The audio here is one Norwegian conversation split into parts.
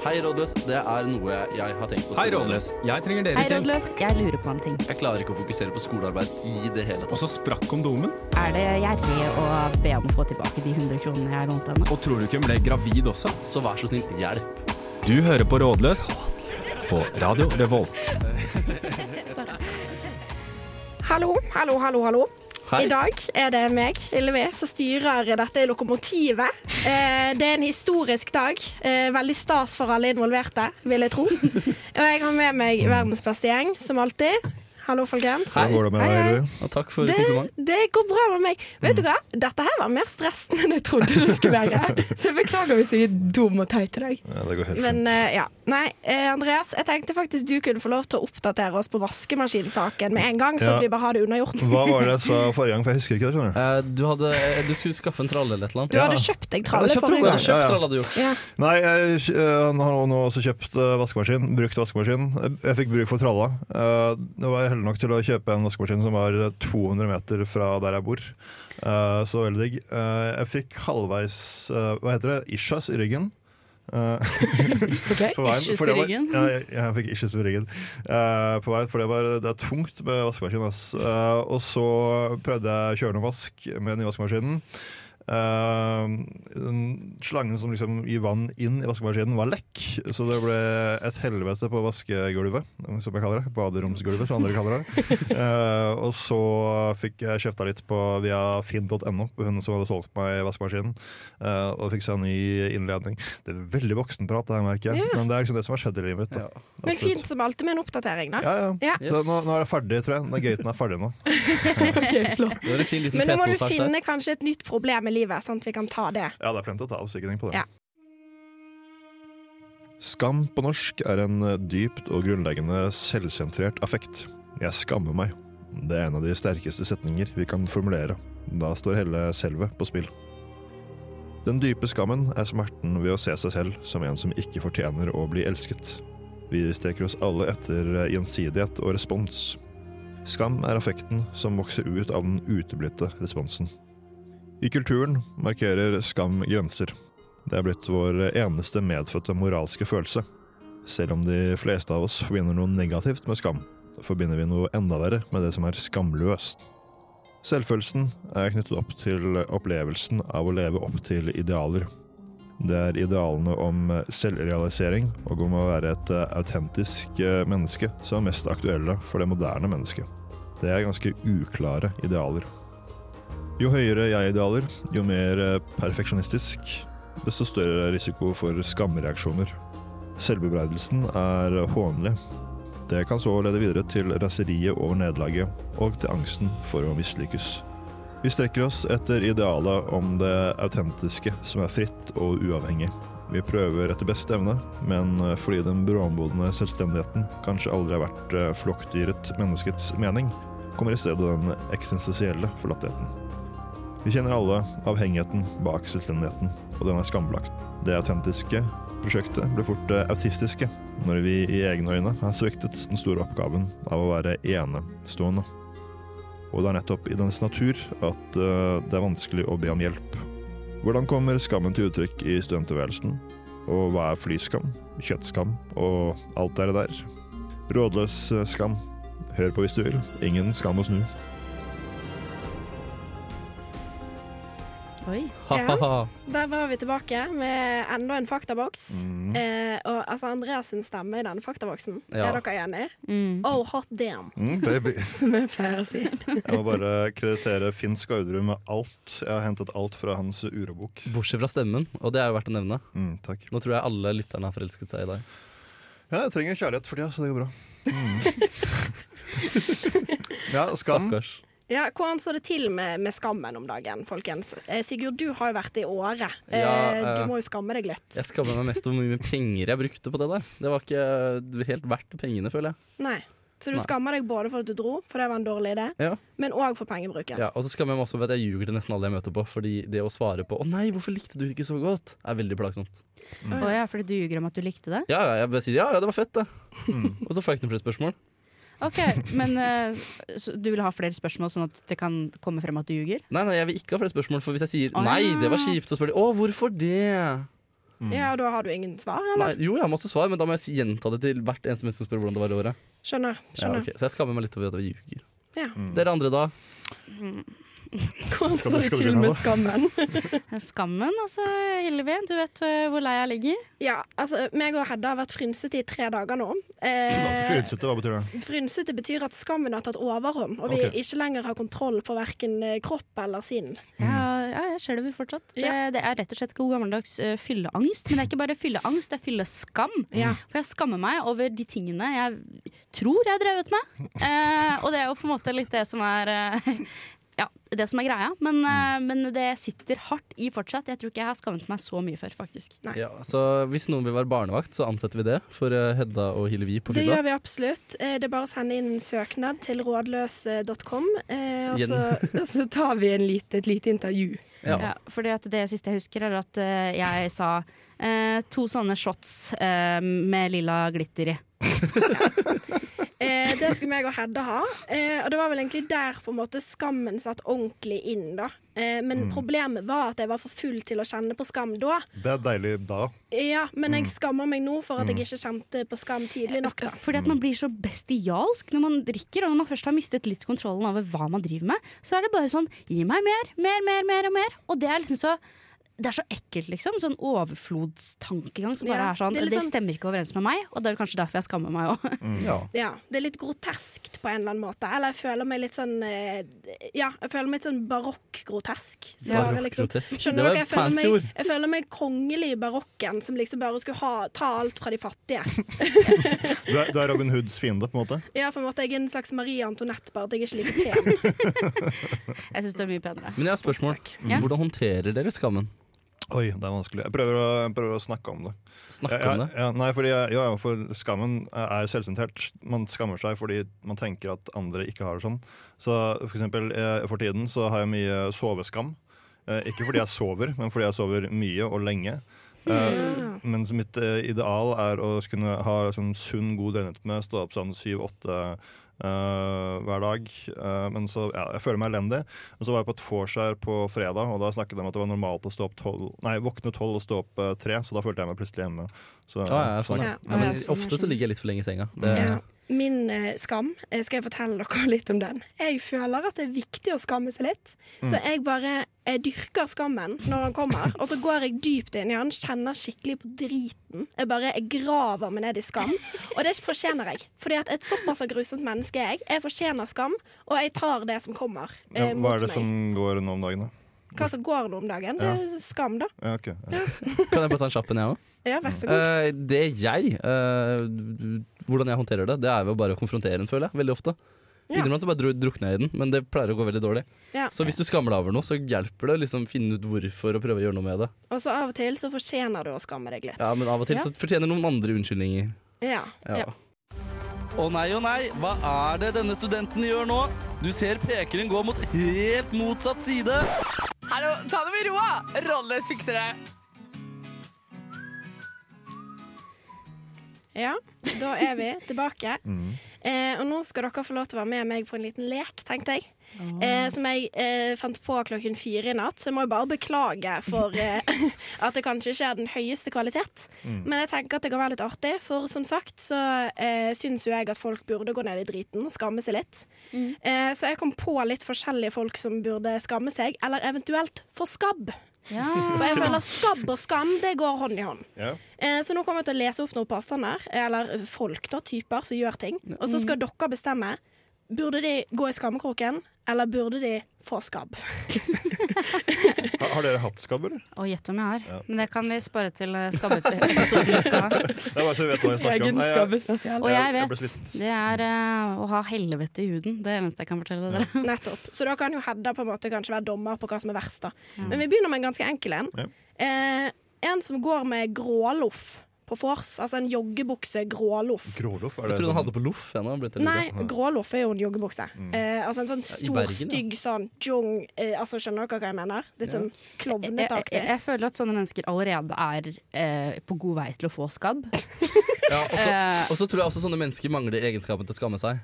Hei, rådløs. Det er noe jeg har tenkt på. Hei, Rådløs. Jeg trenger dere Hei, til. rådløs. Jeg lurer på en ting. Jeg klarer ikke å fokusere på skolearbeid i det hele Og så sprakk kondomen. Er det gjerrig å be om å få tilbake de 100 kronene jeg lånte henne? Og tror du ikke hun ble gravid også? Så vær så snill, hjelp. Du hører på Rådløs på Radio Revolt. Hallo, hallo, hallo, hallo. Hei. I dag er det meg, Ylvi, som styrer dette lokomotivet. Eh, det er en historisk dag. Eh, veldig stas for alle involverte, vil jeg tro. Og jeg har med meg verdens beste gjeng, som alltid. Hallo, folkens. Hei. Hvordan går det med Hei, deg? Og takk for Det, kompliment. det går bra med meg. Vet du hva? Dette her var mer stressende enn jeg trodde det skulle være. Så jeg beklager hvis jeg er dum og teit i dag. Ja, det går helt Men eh, ja. Nei, eh, Andreas, jeg tenkte faktisk du kunne få lov til å oppdatere oss på vaskemaskinsaken med en gang, så Ja. at vi bare har det unnagjort. Hva var det jeg sa forrige gang, for jeg husker ikke det. skjønner du Eh, du, hadde, du skulle skaffe en tralle eller et eller annet. Du Ja. hadde kjøpt deg tralle forrige gang. Kjøpt Ja, ja. tralle hadde du gjort. Ja. Nei, jeg øh, har nå også kjøpt vaskemaskin. Brukt vaskemaskin. Jeg- Jeg fikk bruk for tralla. Uh, Nå var jeg nok til å kjøpe en vaskemaskin som var 200 meter fra der jeg bor. Uh, så veldig digg. Uh, jeg fikk halvveis uh, Hva heter det? Issues i ryggen. På Issues i ryggen? Ja, jeg, jeg fikk issues i ryggen på vei, for det, var, det er tungt med vaskemaskin. og så prøvde jeg å kjøre noe vask med den nye vaskemaskinen. Eh, slangen som liksom gir vann inn i vaskemaskinen, var lekk. Så det ble et helvete på vaskegulvet, som jeg kaller det. Baderomsgulvet, som andre kaller det. Eh, og så fikk jeg kjefta litt på via finn.no, hun som hadde solgt meg vaskemaskinen. eh, og fikk seg en ny innledning. Det er veldig voksenprat, det her merker jeg. Ja. Men det er liksom det som har skjedd i livet mitt. da. Ja. Men fint som alltid med en oppdatering, da. Ja, ja. Ja. Så nå, nå er det ferdig, tror jeg. Den gaten er ferdig nå. okay, flott. Det var fin liten Men nå må du finne kanskje et nytt problem i livet, sånn at vi kan ta det. Ja, det er plenty å ta av, så ikke tenk på det. Ja. Skam på norsk er en dypt og grunnleggende selvsentrert affekt. Jeg skammer meg. Det er en av de sterkeste setninger vi kan formulere. Da står hele selvet på spill. Den dype skammen er smerten ved å se seg selv som en som ikke fortjener å bli elsket. Vi streker oss alle etter gjensidighet og respons. Skam er affekten som vokser ut av den uteblitte responsen. I kulturen markerer skam grenser. Det er blitt vår eneste medfødte moralske følelse. Selv om de fleste av oss forbinder noe negativt med skam, forbinder vi noe enda verre med det som er skamløst. Selvfølelsen er knyttet opp til opplevelsen av å leve opp til idealer. Det er idealene om selvrealisering og om å være et autentisk eh, menneske som er mest aktuelle for det moderne mennesket. Det er ganske uklare idealer. Jo høyere jeg-idealer, jo mer eh, perfeksjonistisk, desto større risiko for skamreaksjoner. Selvbebreidelsen er hånlig. Det kan så lede videre til raseriet over nederlaget og til angsten for å mislykkes. Vi strekker oss etter idealet om det autentiske som er fritt og uavhengig. Vi prøver etter beste evne, men fordi den bråmodne selvstendigheten kanskje aldri har vært eh, flokkdyret menneskets mening, kommer i stedet den eksistensielle forlattheten. Vi kjenner alle avhengigheten bak selvstendigheten, og den er skambelagt. Det autentiske prosjektet blir fort det autistiske når vi i egne øyne har sviktet den store oppgaven av å være enestående. Og det er nettopp i dens natur at eh, det er vanskelig å be om hjelp. Hvordan kommer skammen til uttrykk i studenttilværelsen? Og hva er flyskam, kjøttskam og alt det der? Rådløs eh, skam. Hør på hvis du vil. Ingen skam å snu. Oi. Ha-ha-ha. Der var vi tilbake med enda en faktaboks. Mm. Eh, og altså Andreas sin stemme i denne faktaboksen, Ja. er dere enig? Mm. Oh, hot damn, Mm, baby. som jeg pleier å si. Jeg må bare kreditere Finn Skauderud med alt. Jeg har hentet alt fra hans urobok. Bortsett fra stemmen, og det er jo verdt å nevne. Mm, takk. Nå tror jeg alle lytterne har forelsket seg i deg. Ja, jeg trenger kjærlighet for tida, så det går bra. Mm. ja, skam. Stakkars. Ja, Hvordan står det til med, med skammen om dagen, folkens? Eh, Sigurd, du har jo vært i Åre. Eh, Ja, eh, du må jo skamme deg litt. Jeg skammer meg mest over hvor mye penger jeg brukte på det der. Det var ikke helt verdt pengene, føler jeg. Nei. Så du Nei. skammer deg både for at du dro, for det var en dårlig idé, Ja. men òg for pengebruken. Ja, og så skammer jeg meg også over at jeg ljuger til nesten alle jeg møter på. Fordi det å svare på 'Å nei, hvorfor likte du det ikke så godt?' er veldig plagsomt. Å ja, fordi du ljuger om at du likte det? Ja, ja, jeg bare sier ja, ja, det var fett, det. Mm. Og så får jeg ikke noen flere spørsmål. Ok, Men uh, du vil ha flere spørsmål, sånn at det kan komme frem at du ljuger? Nei, nei, jeg vil ikke ha flere spørsmål, for hvis jeg sier Å, 'nei, ja. det var kjipt', så spør de 'Å, hvorfor det?' Ja, og da har du ingen svar, Nei, eller? jo, jeg har masse svar, men da må jeg gjenta det til hvert eneste menneske som spør hvordan det var i året. Skjønner. Ja, okay. ok. Så jeg skammer meg litt over at jeg ljuger. Ja. Dere andre da? Hvordan står du- det til med skammen? Skammen, altså, Hillevi. Du vet eh, hvor lei jeg ligger? Ja, altså, meg og Hedda har vært frynsete i tre dager nå. Eh, Frynsete, hva betyr det? Frynsete betyr at skammen har tatt overhånd, og vi okay. ikke lenger har kontroll på verken eh, kropp eller sinn. Ja, ja, jeg skjelver fortsatt. Det, Ja. det er rett og slett god gammeldags uh, fylleangst. Men det er ikke bare fylleangst, det er fylleskam. Ja. For jeg skammer meg over de tingene jeg tror jeg har drevet med. Eh, og det er jo på en måte litt det som er eh, Ja, det som er greia. Men, mm. men det sitter hardt i fortsatt. Jeg tror ikke jeg har skammet meg så mye før, faktisk. Ja, så hvis noen vil være barnevakt, så ansetter vi det for eh, Hedda og Hillevi på Det gjør vi absolutt. Eh, Det er bare å sende inn en søknad til rådløs.com, eh, og så, så tar vi en lite, et lite intervju. Ja. Ja, fordi at det siste jeg husker, er at eh, jeg sa eh, to sånne shots eh, med lilla glitter i. Eh, det skulle meg og Hedda ha, eh, og det var vel egentlig der på en måte skammen satt ordentlig inn. da. Eh, men problemet var at jeg var for full til å kjenne på skam da. Det er deilig da. Ja, Men jeg skammer meg nå for at jeg ikke kjente på skam tidlig nok. da. Fordi at man blir så bestialsk når man drikker, og når man først har mistet litt kontrollen over hva man driver med, så er det bare sånn gi meg mer, mer, mer, mer og mer. Og det er liksom så det er så ekkelt, liksom. Sånn overflodstankegang som bare Ja, er sånn det er sånn, det stemmer ikke overens med meg, og det er kanskje derfor jeg skammer meg òg. Ja. Ja, Det er litt groteskt på en eller annen måte. Eller jeg føler meg litt sånn eh, Ja, jeg føler meg litt sånn barokk-grotesk. Så Ja. bare liksom- Det Skjønner var dere? et Jeg føler, fancy meg, ord. jeg føler meg kongelig i barokken, som liksom bare skulle ha, ta alt fra de fattige. Du er, du er Robin Hoods fiende, på en måte. Ja, på en måte Jeg er en slags Marie Antoinette, bare at jeg er ikke like pen. Jeg syns du er mye penere. Men jeg har et spørsmål. Takk. Hvordan håndterer dere skammen? Oi, det er vanskelig. Jeg prøver å, jeg prøver å snakke om det. Snakke jeg, om det. Ja, nei, fordi jeg, ja, for skammen er selvsentrert. Man skammer seg fordi man tenker at andre ikke har det sånn. Så for eksempel eh, for tiden så har jeg mye soveskam. Eh, ikke fordi jeg sover, men fordi jeg sover mye og lenge. Eh, mens mitt eh, ideal er å kunne ha sånn sunn, god døgnrytme, stå opp sånn syv-åtte hver dag. Uh, men så ja, jeg føler meg elendig. Men så var jeg på et vors her på fredag, og da snakket de om at det var normalt å stå opp 12, nei, våkne tolv og stå opp uh, tre, så da følte jeg meg plutselig hjemme. Så, Ah, ja, sånn, ja. Ja. Ja, men sånn, ofte så ligger jeg litt for lenge i senga. Det, Ja. Min eh, skam, eh, skal jeg fortelle dere litt om den? Jeg føler at det er viktig å skamme seg litt. Så jeg bare jeg dyrker skammen når han kommer, og så går jeg dypt inn i han, kjenner skikkelig på driten. Jeg bare jeg graver meg ned i skam, og det fortjener jeg. Fordi at et såpass grusomt menneske er jeg. Jeg fortjener skam, og jeg tar det som kommer ja, eh, hva er det meg. som går nå om dagen, da? Hva som går nå om dagen? Det er skam, da. Ja, okay. Ja. Kan jeg bare ta en kjapp en, jeg òg? Ja, vær så god. Uh, det jeg uh, Hvordan jeg håndterer det, det er bare å konfrontere den, føler jeg. Veldig ofte. Ja. Innimellom så bare drukner jeg i den, men det pleier å gå veldig dårlig. Ja. Så hvis du skammer deg over noe, så hjelper det å liksom finne ut hvorfor og prøve å gjøre noe med det. Og så av og til så fortjener du å skamme deg litt. Ja, Men av og til Ja. så fortjener noen andre unnskyldninger. Ja. Ja. Å nei, å nei, hva er det denne studenten gjør nå? Du ser pekeren gå mot helt motsatt side. Hallo, ta det med ro! Rolles fikser det. Ja, da er vi tilbake. Mm. Eh, og nå skal dere få lov til å være med meg på en liten lek, tenkte jeg. Eh, som jeg eh, fant på klokken fire i natt, så jeg må jo bare beklage for eh, at det kanskje ikke er den høyeste kvalitet. Men jeg tenker at det kan være litt artig, for som sagt så eh, syns jo jeg at folk burde gå ned i driten og skamme seg litt. Eh, så jeg kom på litt forskjellige folk som burde skamme seg, eller eventuelt få skabb. Ja. For jeg føler skabb og skam, det går hånd i hånd. Ja. Eh, Så nå kommer jeg til å lese opp noen påstander, eller folk, da, typer som gjør ting. Og så skal dere bestemme. Burde de gå i skammekroken, eller burde de få skabb? Har, har dere hatt skabb, eller? Å, gjett om jeg har. Ja. Men det kan vi spare til eh, skabbeepisoden vi skal ha. Det så vi vet hva jeg snakker om. Nei, jeg- skabbespesial. Og jeg jeg vet, det er uh, å ha helvete i huden. Det er det eneste jeg kan fortelle dere. Nettopp. Så da kan jo Hedda på en måte kanskje være dommer på hva som er verst. da Men vi begynner med en ganske enkel en. Ja. Eh, en som går med gråloff på vors. Altså en joggebukse gråloff. Gråloff, er Jeg trodde han sånn- hadde på loff. Jeg Nei, gråloff er jo en joggebukse. Eh, altså en sånn stor, Bergen, stygg sånn jung eh, Altså Skjønner dere hva jeg mener? Litt sånn Jeg, jeg, klovnetaktig. jeg føler at sånne mennesker allerede er eh, på god vei til å få skabb. Ja, Eh, og så tror jeg også sånne mennesker mangler egenskapen til å skamme seg.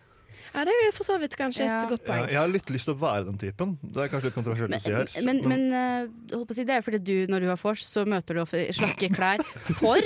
Ja, det er for så vidt kanskje Ja. et godt Ja, poeng. jeg har litt lyst til å være den typen. Det er kanskje litt kontroversielt å si her. Men, men men holdt å si, det er fordi du, når du har vors, så møter du ofte slakke klær for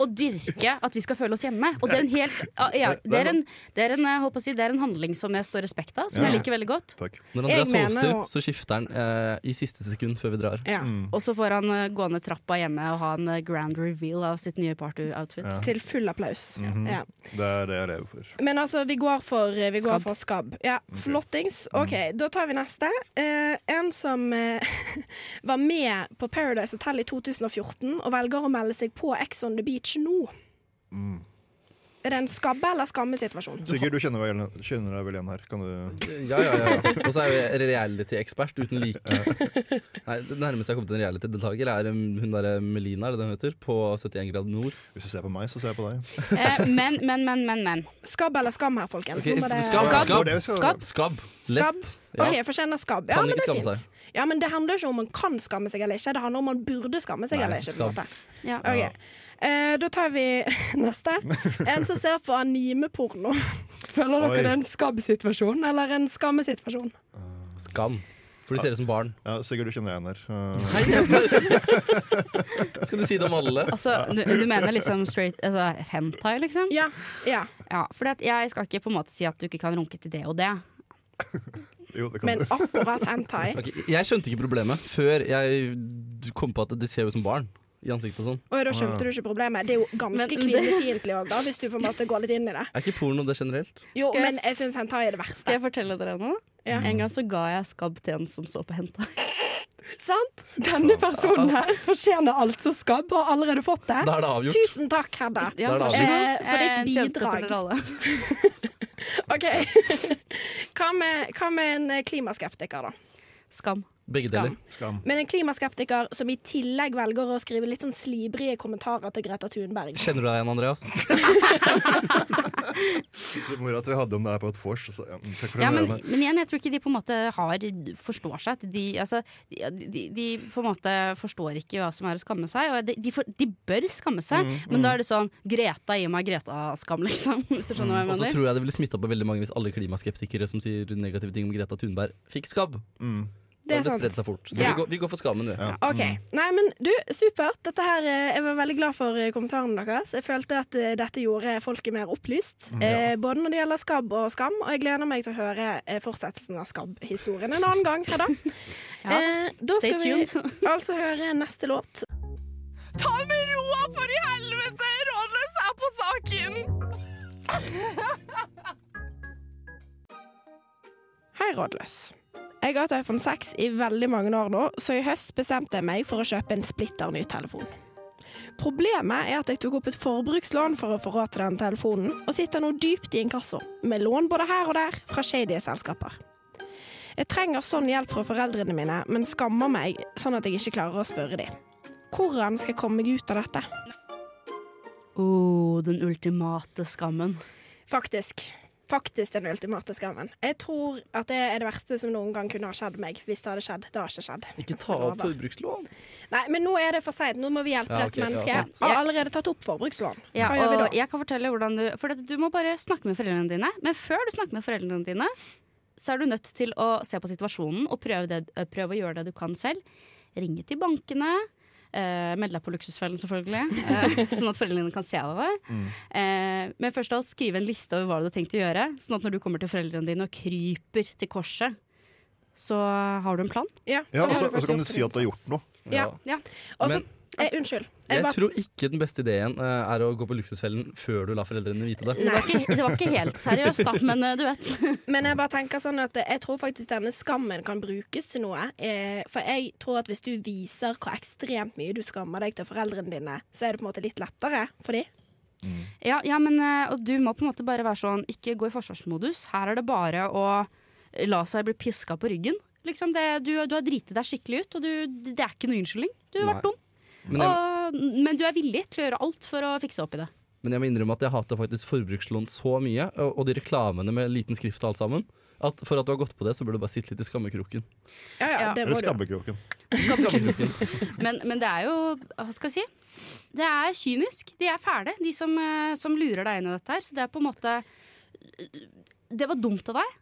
å dyrke at vi skal føle oss hjemme. Og det er en helt ah, ja, det, er en, det, er en, eh, å si, det er en handling som jeg står respekt av, som Ja. jeg liker veldig godt. Takk. Når Jeg Andreas mener og... så skifter han eh, i siste sekund før vi drar. Ja. Mm. Og så får han eh, gå ned trappa hjemme og ha en eh, grand reveal av sitt nye party-outfit. Ja. Til full applaus. Mhm. Ja. Det er det jeg lever for. Men altså, vi går for, vi går for skabb. Ja, Flottings. OK, da tar vi neste. Eh, en som eh, var med på Paradise Hotel i 2014 og velger å melde seg på Ex on the Beach nå. Mm. Er det en skabbe- eller skammesituasjon? Sikkert du kjenner, vel, kjenner deg vel igjen her? Kan du Ja, ja, ja. Og så er jeg reality-ekspert uten like. Nei, Det nærmeste jeg har kommet til en reality-deltaker, er hun derre Melina, er det den heter, på 71 grader nord. Hvis du ser på meg, så ser jeg på deg. Eh, men, men, men, men. men. Skabb eller skam her, folkens? Okay, det- skabb, Skabb. skabb, Skabb. Lett. Ja. OK, jeg får kjenne skabb. Ja, Kan men det er skamme Seg. Ja, men det handler ikke om man kan skamme seg eller ikke, det handler om man burde skamme seg Nei, eller ikke. på en måte. Ja. Ok. Eh, da tar vi neste. En som ser på animeporno. Føler dere det er en skabbsituasjon eller en skammesituasjon? Skam. For de ser ut som barn. Ja, Sikkert du kjenner deg igjen. Uh, Skal du si det om alle? Altså, du, du mener liksom straight altså, hentai, liksom? Ja. ja. Ja, for jeg skal ikke på en måte si at du ikke kan runke til det og det. jo, det kan Men du. akkurat hentai. Okay, jeg skjønte ikke problemet før jeg kom på at de ser ut som barn i ansiktet og sånn. Og da skjønte du ikke problemet. Det er jo ganske kvinnefiendtlig òg, da, hvis du på en måte går litt inn i det. Er ikke porno det generelt? Jo, jeg- men jeg syns hentai er det verste. Skal jeg fortelle dere noe? Ja. En gang så ga jeg skabb til en som så på hentai. Sant? Denne personen her fortjener altså skabb og har allerede fått det. Da er det avgjort. Tusen takk, Hedda. Ja. Eh, for ditt Eh, for bidrag. alle. OK. Hva med, hva med en klimaskeptiker, da? Skam. Begge Skam. deler. Skam. Men en klimaskeptiker som i tillegg velger å skrive litt sånn slibrige kommentarer til Greta Thunberg. Kjenner du deg igjen, Andreas? Det moro at vi hadde om det her på et vors. Ja, Ja, men, men igjen, jeg tror ikke de på en måte har forstår seg. De, altså, de, de, de på en måte forstår ikke hva som er å skamme seg. Og de, de, for, de bør skamme seg, Mm, men da er det sånn Greta, gi meg Greta-skam, liksom. Hvis du skjønner hva Og så tror jeg det ville smitta på veldig mange hvis alle klimaskeptikere som sier negative ting om Greta Thunberg, fikk skabb. Mm. Det er det spredde seg fort. Så Ja. vi, går, vi går for skammen, vi. Ja. OK. Nei, men du, supert. Dette her, eh, Jeg var veldig glad for eh, kommentarene deres. Jeg følte at eh, dette gjorde folket mer opplyst. Eh, både når det gjelder skabb og skam. Og jeg gleder meg til å høre eh, fortsettelsen av skabb-historien en annen gang. Hedda. Ja. Eh, da Stay skal vi altså høre neste låt. Ta det med roa, for i helvete! Rådløs er på saken! Hei, Rådløs. Jeg har hatt iPhone 6 i veldig mange år nå, så i høst bestemte jeg meg for å kjøpe en splitter ny telefon. Problemet er at jeg tok opp et forbrukslån for å få råd til den telefonen, og sitter nå dypt i inkasso, med lån både her og der fra shady selskaper. Jeg trenger sånn hjelp fra foreldrene mine, men skammer meg sånn at jeg ikke klarer å spørre dem. Hvordan skal jeg komme meg ut av dette? Oh, den ultimate skammen. Faktisk. Faktisk den ultimate skammen. Jeg tror at det er det verste som noen gang kunne ha skjedd meg, hvis det hadde skjedd. Det har ikke skjedd. Ikke ta opp forbrukslån. Nei, men nå er det for seint. Nå må vi hjelpe Ja, dette mennesket. ja, sant. Har allerede tatt opp forbrukslån. Ja, Hva gjør vi da? jeg kan fortelle hvordan du For du må bare snakke med foreldrene dine. Men før du snakker med foreldrene dine, så er du nødt til å se på situasjonen og prøve, det, prøve å gjøre det du kan selv. Ringe til bankene. Uh, Meld deg på Luksusfellen, selvfølgelig. eh, sånn at foreldrene dine kan se deg. Mm. Eh, men først av alt skrive en liste over hva du har tenkt å gjøre. Sånn at når du kommer til foreldrene dine og kryper til korset, så har du en plan. Ja, Ja, og så kan du si at du har gjort noe. Ja. Ja. Og så Men eh, Unnskyld. Jeg jeg bare, tror ikke den beste ideen uh, er å gå på Luksusfellen før du lar foreldrene vite det. Det var ikke, det var ikke helt seriøst, da, men uh, du vet. men jeg bare tenker sånn at jeg tror faktisk denne skammen kan brukes til noe. Eh, for jeg tror at hvis du viser hvor ekstremt mye du skammer deg til foreldrene dine, så er det på en måte litt lettere for dem. Ja, ja men og du må på en måte bare være sånn Ikke gå i forsvarsmodus. Her er det bare å la seg bli piska på ryggen. Liksom det, du, du har driti deg skikkelig ut, og du, det er ikke noe unnskyldning. Du har vært dum. Men jeg, Og, men du er villig til å gjøre alt for å fikse opp i det. men jeg må innrømme at jeg hater faktisk forbrukslån så mye, og, og de reklamene med liten skrift og alt sammen, at for at du har gått på det, så burde du bare sitte litt i skammekroken. Ja, ja, det Eller skabbekroken. skabbekroken. Skammekroken. Men, men det er jo Hva skal jeg si? Det er kynisk. De er fæle, de som, eh, som lurer deg inn i dette her. Så det er på en måte det var dumt av deg,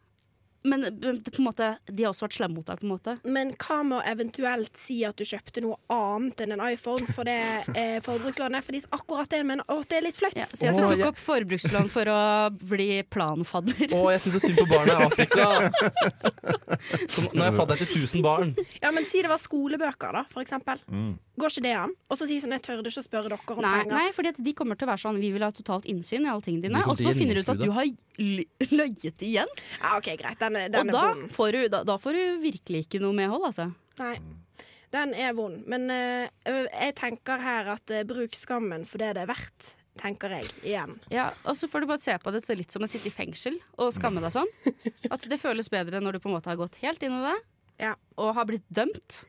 men på en måte, de har også vært slemme mot deg. på en måte Men hva med å eventuelt si at du kjøpte noe annet enn en iPhone for det eh, forbrukslånet? Fordi akkurat det mener at det er litt flaut. ja, så at du Åh, tok jeg- opp forbrukslån for å bli planfadder. Å, jeg syns så synd på barna i Afrika. Som, nå er jeg fadder til 1000 barn. Ja, men si det var skolebøker, da, for eksempel. Går ikke det an? Og så si sånn, jeg tørde ikke å spørre dere om Nei, penger. nei fordi de kommer til å være sånn Vi vil ha totalt innsyn i alle tingene dine. Og så finner du ut at du har løyet igjen. Ja, OK, greit. Den, er- Og den er da vond. får, du, da, da får du virkelig ikke noe medhold, altså. Nei. Den er vond. Men uh, jeg tenker her at uh, bruk skammen for det det er verdt, tenker jeg igjen. Ja, Og så får du bare se på det så litt som å sitte i fengsel og skamme deg sånn. At det føles bedre når du på en måte har gått helt inn i det Ja. og har blitt dømt.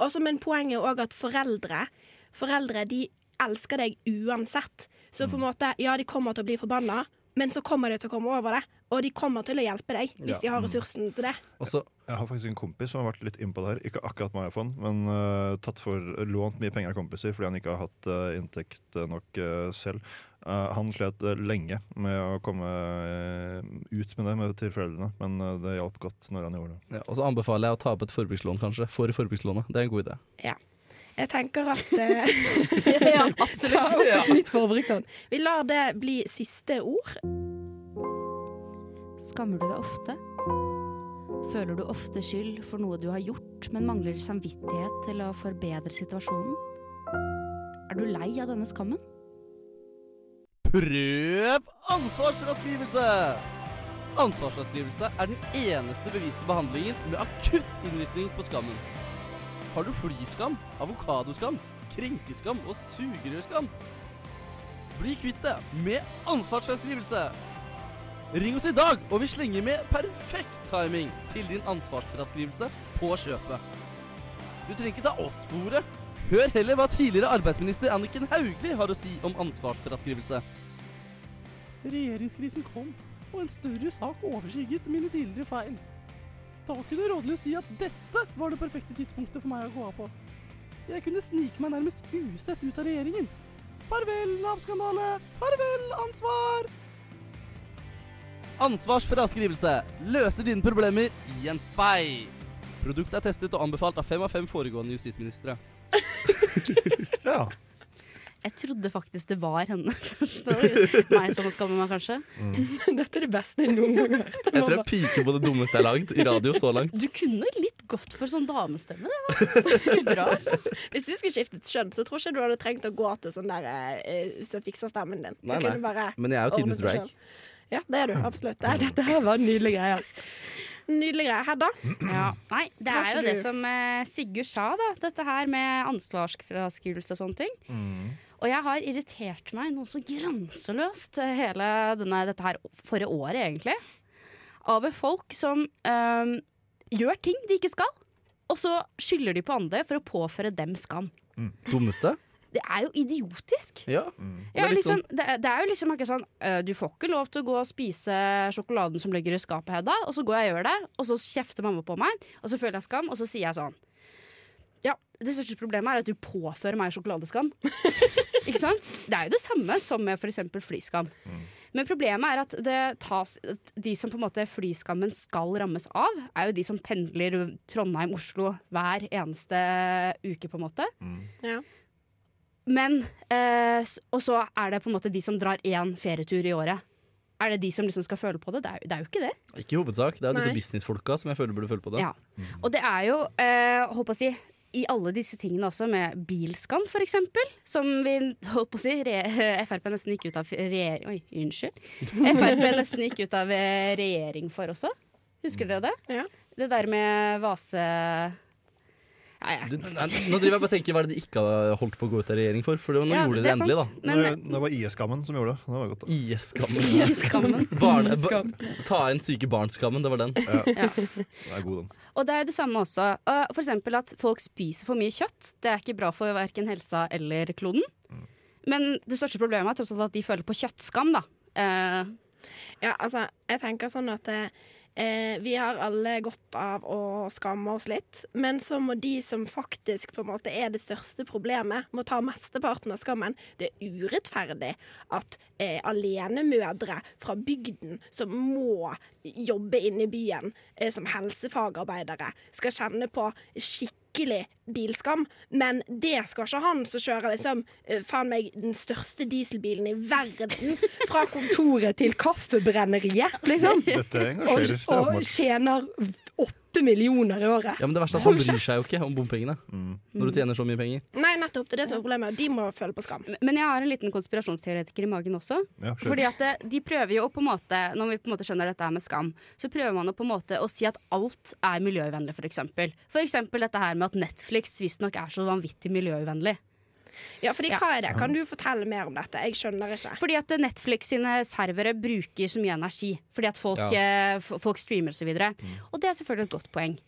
Også, men poenget er òg at foreldre Foreldre de elsker deg uansett. Så på en måte, ja, de kommer til å bli forbanna, men så kommer de til å komme over det. Og de kommer til å hjelpe deg hvis Ja. de har ressursen til det. Også, Jeg har faktisk en kompis som har vært litt innpå det her. Ikke akkurat med iPhone, men uh, tatt for lånt mye penger av kompiser fordi han ikke har hatt uh, inntekt eh, nok uh, selv. Han slet lenge med å komme ut med det med, til foreldrene, men det hjalp godt når han gjorde det. ja, og så anbefaler jeg å ta opp et forbrukslån, kanskje. For forbrukslånet. Det er en god idé. Jeg tenker at eh, Ja, Ta absolutt. opp et nytt forbrukslån. Vi lar det bli siste ord. Skammer du deg ofte? Føler du ofte skyld for noe du har gjort, men mangler samvittighet til å forbedre situasjonen? Er du lei av denne skammen? Prøv ansvarsfraskrivelse! Ansvarsfraskrivelse er den eneste beviste behandlingen med akutt innvirkning på skammen. Har du flyskam, avokadoskam, krenkeskam og sugerørskam? Bli kvitt det med ansvarsfraskrivelse! Ring oss i dag, og vi slenger med perfekt timing til din ansvarsfraskrivelse på kjøpet. Du trenger ikke ta oss på ordet. Hør heller hva tidligere arbeidsminister Anniken Hauglie har å si om ansvarsfraskrivelse. Regjeringskrisen kom, og en større sak overskygget mine tidligere feil. Da kunne rådlig si at dette var det perfekte tidspunktet for meg å gå av på. Jeg kunne snike meg nærmest usett ut av regjeringen. Farvel, Nav-skandale! Farvel, ansvar! Ansvarsfraskrivelse løser dine problemer i en fei. Produktet er testet og anbefalt av fem av fem foregående justisministre. Ja. Jeg trodde faktisk det var henne meg som skammer meg, kanskje. Dette er det beste jeg noen gang har hørt. Jeg tror jeg piker på det dummeste jeg har lagd i radio så langt. Du kunne litt godt for sånn damestemme. Det var bra. Altså. Hvis du skulle skiftet kjønn, så tror ikke du hadde trengt å gå til sånn der uh, som fikser stemmen din. Nei, nei. bare Men jeg er jo tidens drag. selv. Ja, det er du. Absolutt. Nei, dette her var nydelige greier. Nydelige greier. Hedda? Ja. Nei, det er jo det som eh, Sigurd sa, da. Dette her med ansvarsfraskrivelse og sånne ting. Og jeg har irritert meg noe så grenseløst eh, hele denne, dette her forrige året, egentlig. Av folk som eh, gjør ting de ikke skal, og så skylder de på andre for å påføre dem skam. Dummeste? Det er jo idiotisk. Ja. Ja, er liksom, det, det er jo liksom ikke sånn øh, Du får ikke lov til å gå og spise sjokoladen som ligger i skapet, Hedda. Og så går jeg og gjør det, og så kjefter mamma på meg, og så føler jeg skam, og så sier jeg sånn Ja, det største problemet er at du påfører meg sjokoladeskam. ikke sant? Det er jo det samme som med f.eks. flyskam. Men problemet er at det tas de som på en måte flyskammen skal rammes av, er jo de som pendler Trondheim-Oslo hver eneste uke, på en måte. Ja. Men eh, Og så er det på en måte de som drar én ferietur i året. Er det de som liksom skal føle på det? Det er, det er jo ikke det. Ikke i hovedsak. Det er Nei. disse businessfolka som jeg føler burde føle på det. Ja. Og det er jo, eh, håper å si i alle disse tingene også, med bilskam for eksempel, som vi holdt på å si re Frp nesten gikk ut av regjering Oi, unnskyld. Frp nesten gikk ut av eh, regjering for også. Husker dere det? Ja. Det der med Vase... Ja, ja. Du, nei, nå driver jeg bare og tenker hva er det de ikke har holdt på å gå ut av regjering for. For nå Ja, gjorde de det det endelig, sant. da. Men det, det var IS-skammen som gjorde det. Det var godt. da. IS-skammen. IS-skammen. Barne- ba- Ta inn syke barn-skammen, det var den. Ja. Det er god, den. Og det er det samme også. For eksempel at folk spiser for mye kjøtt. Det er ikke bra for verken helsa eller kloden. Men det største problemet er tross alt at de føler på kjøttskam, da. Uh, Ja, altså, jeg tenker sånn at eh, Eh, vi har alle godt av å skamme oss litt, men så må de som faktisk på en måte er det største problemet, må ta mesteparten av skammen. Det er urettferdig at eh, alenemødre fra bygden som må jobbe inne i byen eh, som helsefagarbeidere, skal kjenne på skikkelig bilskam. Men det skal ikke han som kjører liksom eh, faen meg den største dieselbilen i verden fra kontoret til kaffebrenneriet, liksom. Dette Og, engasjerer. Er og tjener tjener åtte millioner i året. Ja, men det verste er at han bryr seg jo ikke om bompengene. Mm. Når du tjener så mye penger. Nei, nettopp. Det er det som er problemet. og De må føle på skam. Men jeg har en liten konspirasjonsteoretiker i magen også. Ja. Fordi at de prøver jo på en måte Når vi på en måte skjønner dette her med skam, så prøver man å på en måte å si at alt er miljøvennlig. For eksempel dette her med at Netflix visstnok er så vanvittig miljøuvennlig. Ja, fordi Ja. hva er det? Kan du fortelle mer om dette? Jeg skjønner ikke. Fordi at Netflix sine servere bruker så mye energi. Fordi at folk, ja. f- folk streamer osv. Og, og det er selvfølgelig et godt poeng.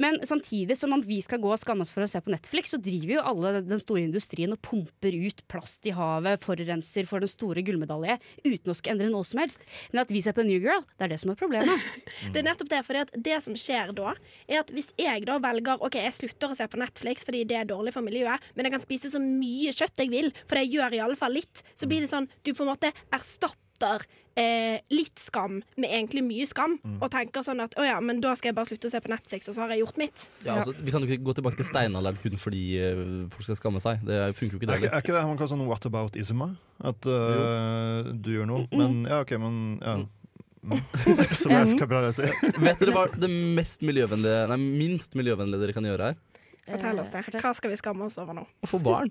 Men samtidig som vi skal gå og skamme oss for å se på Netflix, så driver jo alle den store industrien og pumper ut plast i havet, forurenser for den store gullmedalje, uten å skal endre noe som helst. Men at vi ser på New Girl, det er det som er problemet. Det er nettopp det, For det som skjer da, er at hvis jeg da velger Ok, jeg slutter å se på Netflix fordi det er dårlig for miljøet, men jeg kan spise så mye kjøtt jeg vil, for jeg gjør i alle fall litt, så blir det sånn du på en måte erstatter eh, litt skam med egentlig mye skam, og tenker sånn at å ja, men da skal jeg bare slutte å se på Netflix, og så har jeg gjort mitt. Ja, altså, vi kan jo ikke gå tilbake til steinalderen kun fordi eh, folk skal skamme seg. Det funker jo ikke Er ikke, det. er ikke det man kaller sånn what about isma? At uh, du gjør noe, men ja, OK, men ja. Mm. Som jeg skal prøve å si. Vet dere hva det mest miljøvennlige, nei, minst miljøvennlige dere kan gjøre her? Fortell oss det. Eh. Hva skal vi skamme oss over nå? Å få barn.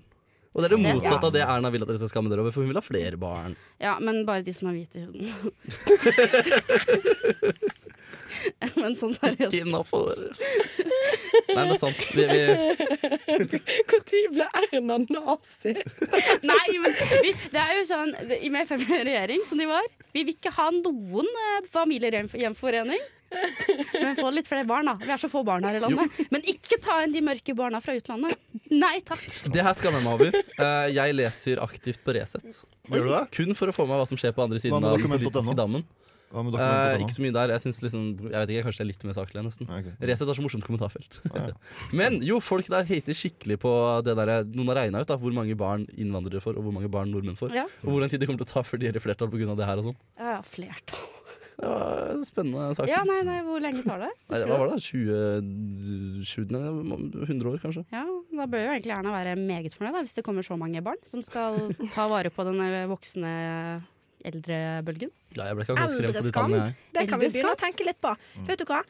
Og det er det motsatte ja. av det Erna vil at dere skal skamme dere over, for hun vil ha flere barn. Ja, men bare de som er hvite i huden. men sånn seriøst. innafor. Nei, det er sant. Vi, vi, Når ble Erna nazi? Nei, men vi, det er jo sånn I med Frp regjering, som de var Vi vil ikke ha noen eh, familiegjenforening. Men få litt flere barn, da. Vi er så få barn her i landet. Men ikke ta inn de mørke barna fra utlandet. Nei takk. det her skammer jeg meg over. Eh, jeg leser aktivt på Resett. Gjør du det? Kun for å få med hva som skjer på andre siden av den politiske dammen. Eh, dokumentet ikke så mye der. Jeg synes liksom Jeg vet ikke, kanskje det er litt mer saklig, nesten. okay. Resett har så morsomt kommentarfelt. Ja. Men jo, folk der hater skikkelig på det der Noen har regna ut da, hvor mange barn innvandrere får, og hvor mange barn nordmenn får. Ja, Og hvor lang tid det kommer til å ta før de gjør flertall pga. det her og sånn. ja flertall. Det var en spennende sak. Ja, nei, nei, hvor lenge tar det? Nei, hva var det? 20, 20 nei, 100 år, kanskje? Ja, Da bør jo egentlig Erna være meget fornøyd, da, hvis det kommer så mange barn som skal ta vare på den voksne eldrebølgen. Ja, jeg ble ikke akkurat skremt på de Eldreskam. tallene, jeg. Det kan vi begynne å tenke litt på. Vet du hva?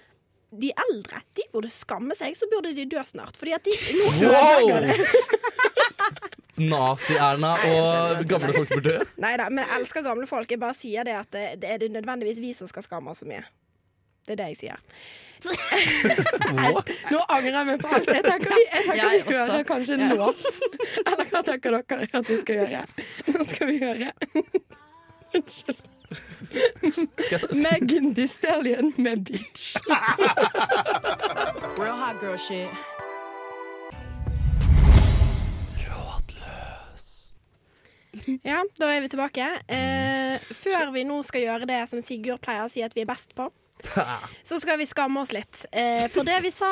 De eldre de burde skamme seg, så burde de dø snart. Fordi at de det. Nazi-Erna og gamle folk bør dø. Nei da, men jeg elsker gamle folk. Jeg bare sier det at det, det er det nødvendigvis vi som skal skamme oss så mye. Det er det jeg sier. Nå angrer jeg meg på alt. Jeg tenker vi, jeg tenker Jeg vi hører også. kanskje en låt. Eller hva tenker dere at vi skal gjøre? Nå skal vi høre Unnskyld. Megan Thee Stallion med 'Bitch'. Real hot girl shit. Ja, da er vi tilbake. Eh, før vi nå skal gjøre det som Sigurd pleier å si at vi er best på, så skal vi skamme oss litt eh, for det vi sa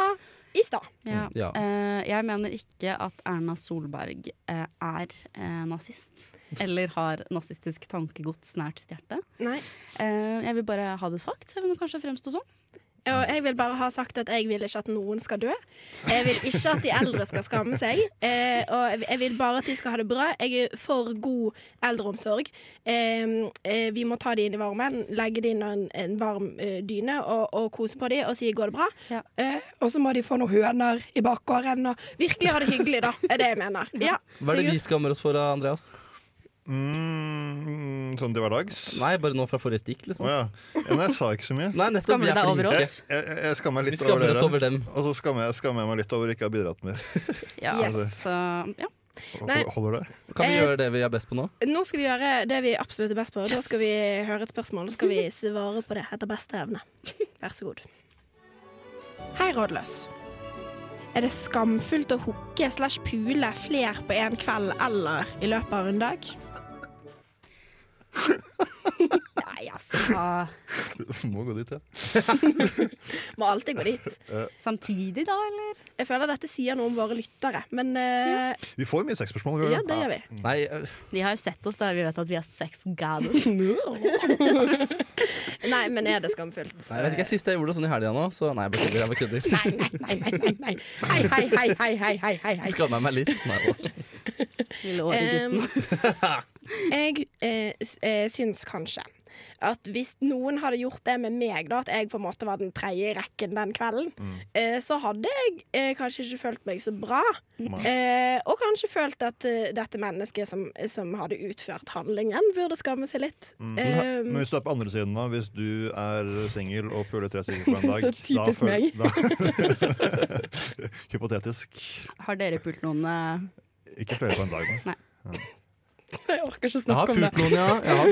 i stad. Ja. Ja. Eh, jeg mener ikke at Erna Solberg eh, er eh, nazist. Eller har nazistisk tankegods nært sitt hjerte. Nei. Eh, jeg vil bare ha det sagt, selv om det kanskje fremstår sånn. Og jeg vil bare ha sagt at jeg vil ikke at noen skal dø. Jeg vil ikke at de eldre skal skamme seg. Eh, og jeg vil bare at de skal ha det bra. Jeg er for god eldreomsorg. Eh, eh, vi må ta de inn i varmen, legge de inn en, en varm eh, dyne og, og kose på de og si 'går det bra'? Ja. Eh, og så må de få noen høner i bakgården og virkelig ha det hyggelig, da. Er det jeg mener. Ja, Hva er det vi skammer oss for, Andreas? Mm, sånn til hverdags? Nei, bare nå fra forrige stikk, liksom liksom. ja. ja. Nei, jeg sa ikke så mye. Nei, nettopp. Skammer du deg over oss? Jeg, jeg, jeg skammer meg Vi litt skammer oss dere. over dem. Og så skammer jeg, skammer jeg meg litt over ikke å ha bidratt mer. Ja, Yes. så, ja. Nei. Holder det? Kan vi Eh, gjøre det vi er best på nå? Nå skal vi gjøre det vi absolutt er best på. Da skal vi høre et spørsmål, og skal vi svare på det etter beste evne. Vær så god. Hei, rådløs. Er det skamfullt å hooke slash pule fler på en kveld eller i løpet av en dag? Nei, Altså, Må gå dit, ja. Må alltid gå dit. samtidig, da, eller? Jeg føler dette sier noe om våre lyttere, men uh... Vi får jo mye sexspørsmål. ja, det gjør vi. Nei, uh... De har jo sett oss der vi vet at vi er sex goddess. Nei, men er det skamfullt? nei, jeg vet ikke, Sist jeg gjorde det sånn i helga nå, så nei, jeg bare kødder. Jeg. Nei, nei, nei, nei, nei, hei, hei, hei, hei, hei, hei, hei. Skammer meg litt? Nei da. Lille åregutten. Jeg eh, eh, syns kanskje at hvis noen hadde gjort det med meg, da, at jeg på en måte var den tredje i rekken den kvelden, eh, så hadde jeg eh, kanskje ikke følt meg så bra. Eh, og kanskje følt at uh, dette mennesket som, som hadde utført handlingen, burde skamme seg litt. Eh, Men hvis du er på andre siden, da, hvis du er singel og puler tre stykker på en dag Så typisk da meg. da- Hypotetisk. Har dere pult noen uh... Ikke flere på en dag. da. Jeg orker ikke snakke om det. pult noen, ja. Jeg har,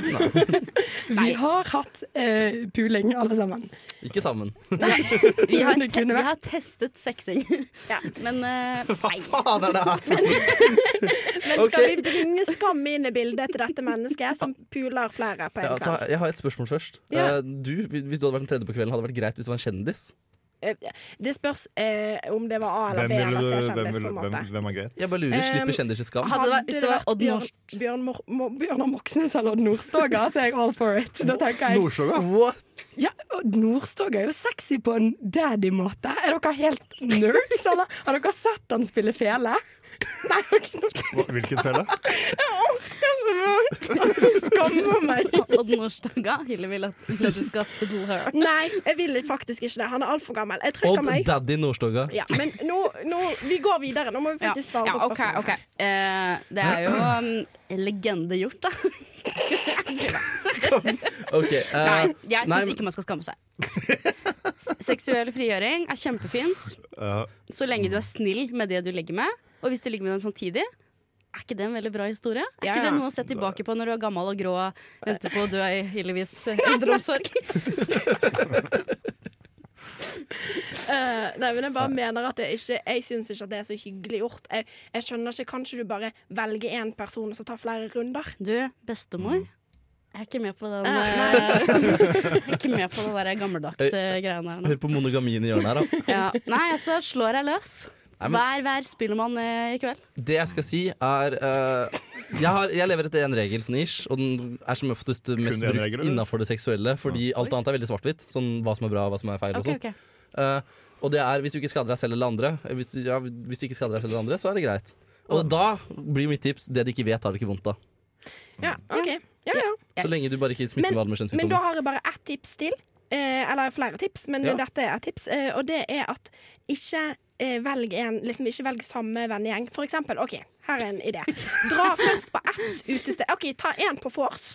nei, Vi har hatt eh, puling, alle sammen. ikke sammen. Vi har, te vi har testet sexing. Ja. Men eh, Hva Faen er det her? Men skal okay. vi bringe skam inn i bildet til dette mennesket som puler flere på en Ja, altså, kveld? jeg har et spørsmål først. Ja. Eh, Du, Hvis du hadde vært den tredje på kvelden, hadde det vært greit hvis du var en kjendis? Eh, Det spørs eh, om det var A eller Hvem, B eller C-kjendis, på en hvem, måte. hvem er greit? Jeg bare lurer, Um, Slipper kjendiser skam? Hadde det vært- hvis det var Odd Bjørn, Bjørn, Mor- Mo- Bjørnar Moxnes eller Odd Nordstoga, så er jeg all for it. Da tenker jeg Nordstoga? What? Ja, Odd Nordstoga er jo sexy på en daddy-måte. Er dere helt nerds, eller? Har dere sett han spille fele? Nei, ikke noe Hvilken felle? skammer meg. Odd Nordstoga. Hille vil at, vil at du skal fiddle her. Nei, jeg vil faktisk ikke det. Han er altfor gammel. Jeg trekker Odd meg. Daddy Nordstoga. Ja, men nå, nå, vi går videre. Nå må vi faktisk svare ja, på spørsmålet. spørsmålet. okay. Eh, det er jo um, en legende gjort, da. okay, uh, Nei, jeg syns ikke man skal skamme seg. Seksuell frigjøring er kjempefint Ja. så lenge du er snill med det du ligger med. Og hvis du ligger med dem samtidig, er ikke det en veldig bra historie? Er Ja, ikke det noe å se tilbake på når du er gammel og grå og venter på å dø i Hillevis eh, eldreomsorg? Eh, nei, men jeg bare mener at det ikke Jeg syns ikke at det er så hyggelig gjort. Jeg, jeg skjønner ikke, Kanskje du bare velger én person og så tar flere runder? Du, bestemor. Jeg er ikke med på den Eh, eh, Jeg er ikke med på det der gammeldagse greiene her nå. Hør på monogamien i hjørnet her, da. Ja. Nei, altså, slår jeg løs. Nei, men- Hver vær spillemann eh, i kveld. Det jeg skal si, er eh, jeg, har, jeg lever etter én regel, sånn ish, og den er som oftest mest en brukt regel, eller? innafor det seksuelle, fordi alt annet er veldig svart-hvitt. Sånn hva som er bra, hva som er feil. og Ok, sånn. ok. Eh, og det er hvis du ikke skader deg selv eller andre, eh, hvis du, ja, hvis du ikke skader deg selv eller andre, så er det greit. Og da blir mitt tips det de ikke vet, har de ikke vondt av. Ja, ok. Ja, ja. Så lenge du bare ikke smitter med alle med Men da kjønnssykdommer. har jeg bare ett tips til. Eh, eller flere tips, men Ja. dette er et tips. Eh, og det er at ikke eh, velg en Liksom ikke velg samme vennegjeng. For eksempel, OK, her er en idé. Dra først på ett utested. OK, ta én på vors.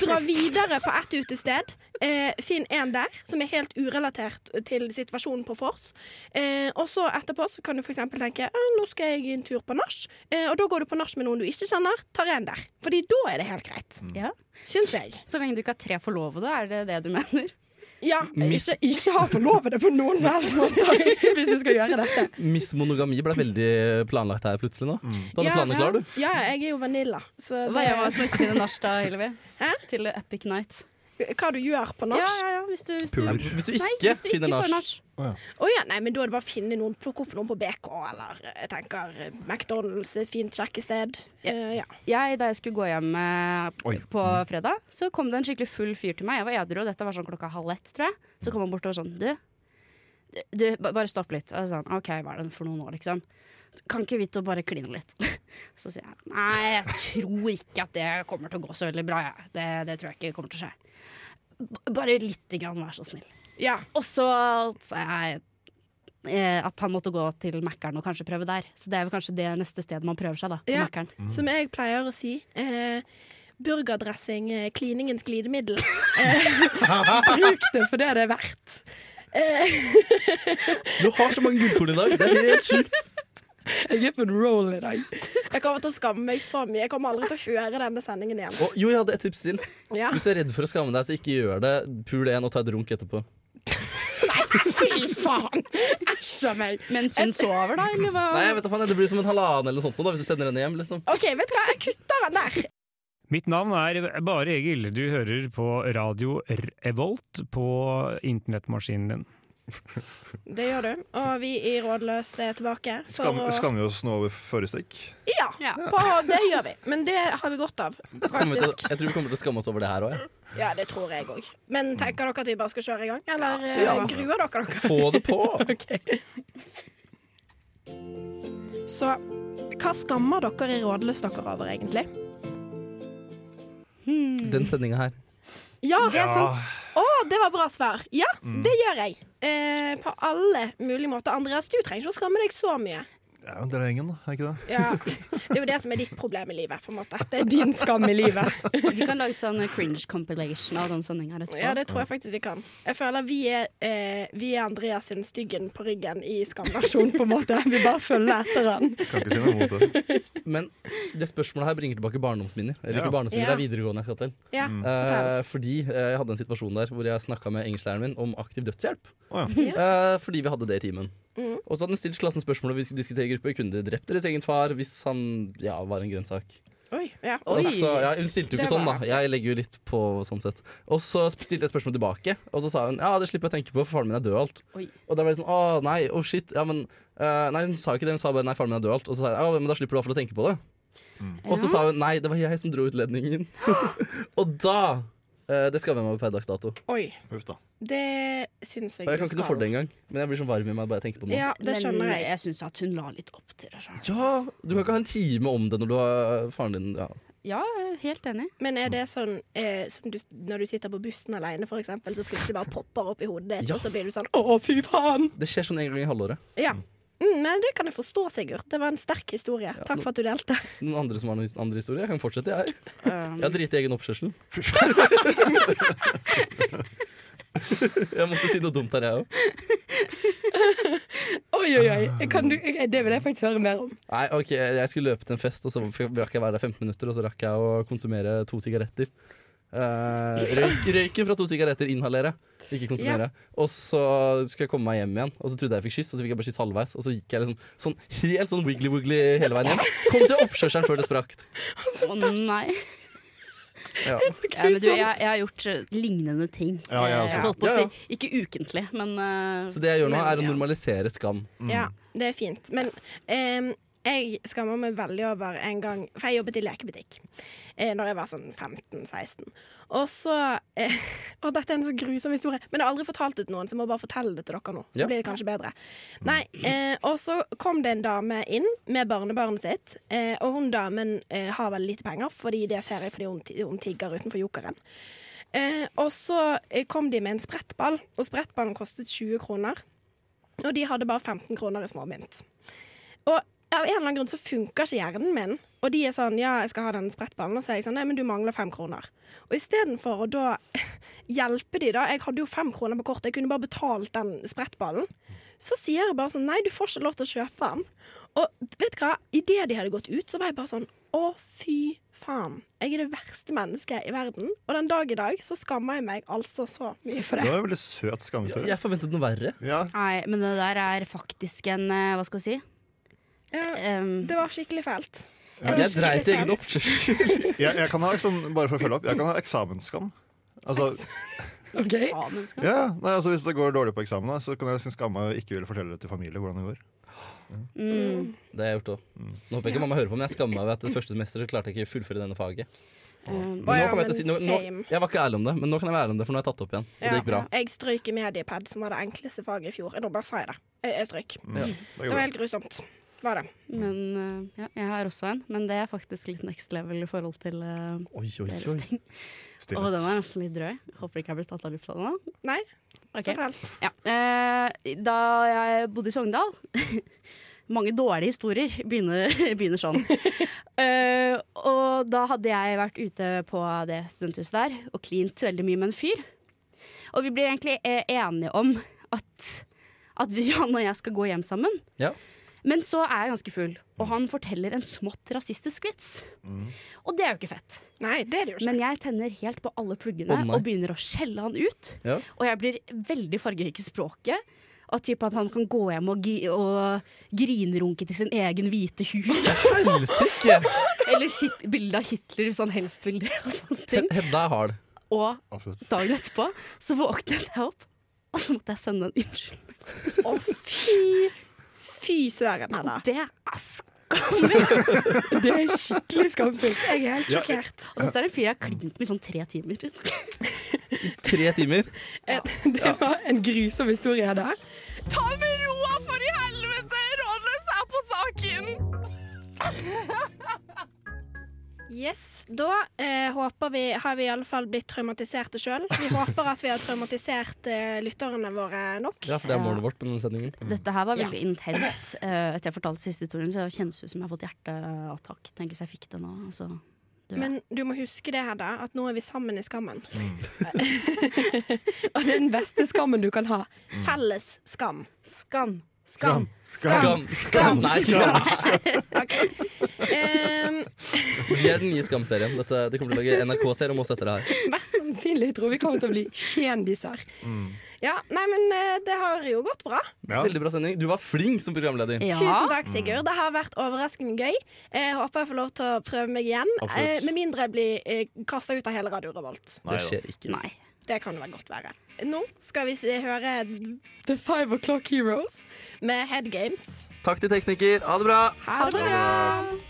Dra videre på ett utested. Eh, finn en der som er helt urelatert til situasjonen på vors. Eh, og så etterpå så kan du eksempel tenke nå skal jeg en tur på nach. Eh, og da går du på nach med noen du ikke kjenner. Tar en der. Fordi da er det helt greit. Ja. Syns jeg. Så lenge du ikke har tre forlovede, er det det du mener? Ja, ikke, ikke ha forlovede på noen som helst måte hvis du skal gjøre dette. Miss monogami ble veldig planlagt her plutselig nå. Du hadde Ja, planene klar, du. Ja, jeg er jo vanilla. Så Hva det, gjør man man ikke finner nach da, Hillevi? Til Epic Night. Hva du gjør på Ja, nach? ja, ja, hvis du, hvis du, Hvis du ikke Nei, hvis du finner nach. Å ja, nei, men da er det bare å finne noen, plukke opp noen på BK, eller jeg tenker eh, McDonald's, et fint sjekkested. Ja. Uh, ja. Jeg, da jeg skulle gå hjem uh, på fredag, så kom det en skikkelig full fyr til meg. Jeg var edru, og dette var sånn klokka halv ett, tror jeg. Så kom han bort og var sånn Du, du bare stopp litt. Og sånn, OK, hva er det for noe nå, liksom? Kan ikke vi to bare kline litt? Så sier jeg nei, jeg tror ikke at det kommer til å gå så veldig bra. Ja. Det, det tror jeg ikke kommer til å skje. B- Bare lite grann, vær så snill. ja. Og så sa jeg eh, at han måtte gå til Mækkern og kanskje prøve der. Så det er vel kanskje det neste stedet man prøver seg, da. På Ja. Mm. Som jeg pleier å si. Eh, burgerdressing, eh, kliningens glidemiddel. Eh, bruk det for det det er verdt. Du har så mange gullkorn i dag. Det er helt sjukt. Jeg er på en roll i dag. Jeg kommer til å skamme meg så mye. Jeg kommer aldri til å høre denne sendingen igjen. Og, jo, jeg hadde et tips til. Ja. Hvis du er redd for å skamme deg, så ikke gjør det. Pul en og ta et runk etterpå. Nei, fy faen! Æsj a meg. Mens hun sover, da? Eller hva? Nei, jeg vet faen, Det blir som en halvannen eller noe sånt da, hvis du sender henne hjem. liksom OK, vet du hva? Jeg kutter den der. Mitt navn er Bare Egil. Du hører på radio Revolt på internettmaskinen din. Det gjør du. Og vi i Rådløs er tilbake. for Skam, skammer vi oss nå over forrige stikk? Ja, Ja. på, det gjør vi. Men det har vi godt av, til, faktisk. jeg tror vi kommer til å skamme oss over det her òg. Ja. Ja, det tror jeg òg. Men tenker dere at vi bare skal kjøre i gang? Eller Ja, eh, ja. gruer dere dere? Få det på! Så hva skammer dere i Rådløs dere over, egentlig? Den sendinga her. Ja, Det er sant. Å, det var bra svar. Ja, det gjør jeg. Eh, på alle mulige måter. Andreas, du trenger ikke å skamme deg så mye. Ja, det er gjengen, da. Er ikke det? Ja, Det er jo det som er ditt problem i livet. på en måte Det er din skam i livet. Vi kan lage sånn cringe compilation av den sendinga. Ja, det tror jeg faktisk vi kan. Jeg føler vi er, eh, vi er Andreas sin styggen på ryggen i skamversjon, på en måte. Vi bare følger etter han. Kan ikke si noe imot det. Men det spørsmålet her bringer tilbake barndomsminner. Eller Ja. ikke barndomsminner, Ja. det er videregående jeg skal til. Ja. Eh, fordi eh, jeg hadde en situasjon der hvor jeg snakka med engelsklæreren min om aktiv dødshjelp. Å, Eh, fordi vi hadde det i timen. Mm. Og så hadde hun stilt klassen spørsmål om vi skulle diskutere i gruppe. Kunne dere drept deres egen far hvis han ja, var en grønnsak? Oi, ja. Oi. så, ja, hun stilte jo ikke sånn, da. Jeg legger jo litt på sånn sett. Og så stilte jeg spørsmål tilbake, og så sa hun ja, det slipper jeg å tenke på, for faren min er død og alt. Oi. Og da ble det sånn å nei, oh shit. Ja, men uh, Nei, hun sa ikke det, hun sa bare nei, faren min er død og alt. Og så sa jeg ja, men da slipper du iallfall å tenke på det. Og så sa hun nei, det var jeg som dro ut ledningen. og da Det skal vi med per dags dato. Oi. Uff da. Det syns jeg Og jeg kan ikke noe for det engang, men jeg blir så varm i meg bare jeg tenker på det. nå. Ja, det skjønner Men jeg. jeg syns at hun la litt opp til det sjøl. Ja, du kan ikke ha en time om det når du har faren din ja. Ja, helt enig. Men er det sånn eh, som du, når du sitter på bussen alene, for eksempel, så plutselig bare popper opp i hodet ditt, Ja. og så blir du sånn Å, fy faen! Det skjer sånn en gang i halvåret. Ja. Mm, men det kan jeg forstå, Sigurd. Det var en sterk historie. Takk for at du delte. Noen andre som har noen andre historier? Jeg kan fortsette, jeg. Um, Jeg har driti i egen oppkjørsel. jeg måtte si noe dumt her, jeg òg. Oi, oi, oi. Kan du, det vil jeg faktisk høre mer om. Nei, ok, jeg skulle løpe til en fest, og så rakk jeg være der 15 minutter, og så rakk jeg å konsumere to sigaretter. Uh, røyken fra to sigaretter inhalere, ikke konsumere. Og så skulle jeg komme meg hjem igjen, og så trodde jeg jeg fikk kyss, og så fikk jeg bare kyss halvveis. Og så gikk jeg liksom sånn helt sånn wiggly-wiggly hele veien hjem. Kom til oppkjørselen før det sprakk. Å nei. Ja. Ja, men du, jeg, jeg har gjort eh, lignende ting. Ja, jeg. Eh, holdt på å Ja, ja. si, ikke ukentlig, men uh, Så det jeg gjør nå, er å normalisere skam. Ja, det er fint. Men em, jeg skammer meg veldig over en gang For jeg jobbet i lekebutikk eh, Når jeg var sånn 15-16. Og så eh, Og dette er en så grusom historie, men jeg har aldri fortalt det til noen, så jeg må bare fortelle det til dere nå. Så Ja. blir det kanskje bedre. Nei, eh, Og så kom det en dame inn med barnebarnet sitt, eh, og hun damen eh, har veldig lite penger, fordi det ser jeg fordi hun, hun tigger utenfor Jokeren. Eh, og så eh, kom de med en sprettball, og sprettballen kostet 20 kroner. Og de hadde bare 15 kroner i småmynt. Og av en eller annen grunn så funker ikke hjernen min. Og de er sånn ja, jeg skal ha den sprettballen. Og så er jeg sånn nei, men du mangler fem kroner. Og istedenfor å da hjelpe de, da Jeg hadde jo fem kroner på kortet, jeg kunne bare betalt den sprettballen. Så sier jeg bare sånn nei, du får ikke lov til å kjøpe den. Og vet du hva, idet de hadde gått ut, så var jeg bare sånn å, fy faen. Jeg er det verste mennesket i verden. Og den dag i dag så skammer jeg meg altså så mye for Det det. var en veldig søt skamhistorie. Jeg forventet noe verre. Ja, Nei, men det der er faktisk en eh, Hva skal jeg si? Ja, Um, det var skikkelig fælt. Jeg dreit i egen oppkjørsel. jeg, jeg kan ha sånn, bare for å følge opp, jeg kan ha eksamensskam. Altså, eksamensskap. ja, nei, altså Hvis det går dårlig på eksamen, da, så kan jeg synes skamme og ikke ville fortelle det til familie hvordan det går. Mm. Det har jeg gjort òg. Nå håper jeg ikke mamma hører på, men jeg skammer meg over at det første semester så klarte jeg ikke å fullføre denne faget. Um, Men Å nå ja, kommer jeg, til å si, nå, nå, same. jeg var ikke ærlig om det, men nå kan jeg være ærlig om det, for nå har jeg tatt det opp igjen. Og det gikk bra. Jeg strøyk i mediepad, som var det enkleste faget i fjor. Nå bare sa jeg det. Jeg, jeg strøyk. Ja. Det Det går var bra. helt grusomt. Var det. men eh, ja, jeg har også en, men det er faktisk litt next level i forhold til uh, Oi, oi, deres oi. ting. Stille. Og den er nesten litt drøy. Håper ikke jeg blir tatt av lufta nå. Nei, okay. fortell. Ja. Uh, da jeg bodde i Sogndal Mange dårlige historier begynner, begynner sånn. uh, og da hadde jeg vært ute på det studenthuset der og klint veldig mye med en fyr. Og vi ble egentlig enige om at, at vi, han og jeg skal gå hjem sammen. Ja. Men så er jeg ganske full, og han forteller en smått rasistisk vits. Og det er jo ikke fett. Nei, det er det jo ikke. Men jeg tenner helt på alle pluggene oh, og begynner å skjelle han ut. Ja. Og jeg blir veldig fargerik i språket. Og type at han kan gå hjem og, gi- og grinrunke til sin egen hvite hud. Helsike! Eller hit, bilde av Hitler hvis han helst vil det. Og sånne ting. Hedda er hard. Og Absolutt. dagen etterpå så våknet jeg opp, og så måtte jeg sende en unnskyldning. Å, fy Fy søren, Hedda. Det er skammelig! Det er skikkelig skamfullt. Jeg er helt Ja. sjokkert. Og dette er en fyr jeg har klint med i sånn tre timer. Tre timer. Det var en grusom historie, Hedda. Ta med Yes, Da eh, håper vi, har vi i alle fall blitt traumatiserte sjøl. Vi håper at vi har traumatisert eh, lytterne våre nok. Ja, for det er målet vårt på denne sendingen. Dette her var Ja. veldig intenst. Eh, etter jeg fortalte siste historien, så kjennes det ut som jeg har fått hjerteattakk. Tenk hvis jeg fikk det nå. Altså, dør. Men du må huske det, Hedda, at nå er vi sammen i skammen. Og det er den beste skammen du kan ha. Felles skam. skam. Skam. Skam! Skam! Nei, skam! okay. um. Vi er den nye Skam-serien. De Det kommer til å lage NRK-serie om oss etter det her. mest sannsynlig tror vi kommer til å bli kjendiser. Ja, nei, men eh, det har jo gått bra. Ja. Veldig bra sending. Du var flink som programleder. Ja. Tusen takk, Sigurd. Det har vært overraskende gøy. Jeg håper jeg får lov til å prøve meg igjen. Absolutt. Eh, med mindre jeg blir eh, kasta ut av hele Radio Revolt. Det skjer ikke. Nei. Det kan det vel godt være. Nå skal vi høre The Five O'Clock Heroes med Head Games. Takk til tekniker. Ha det bra! Ha det bra!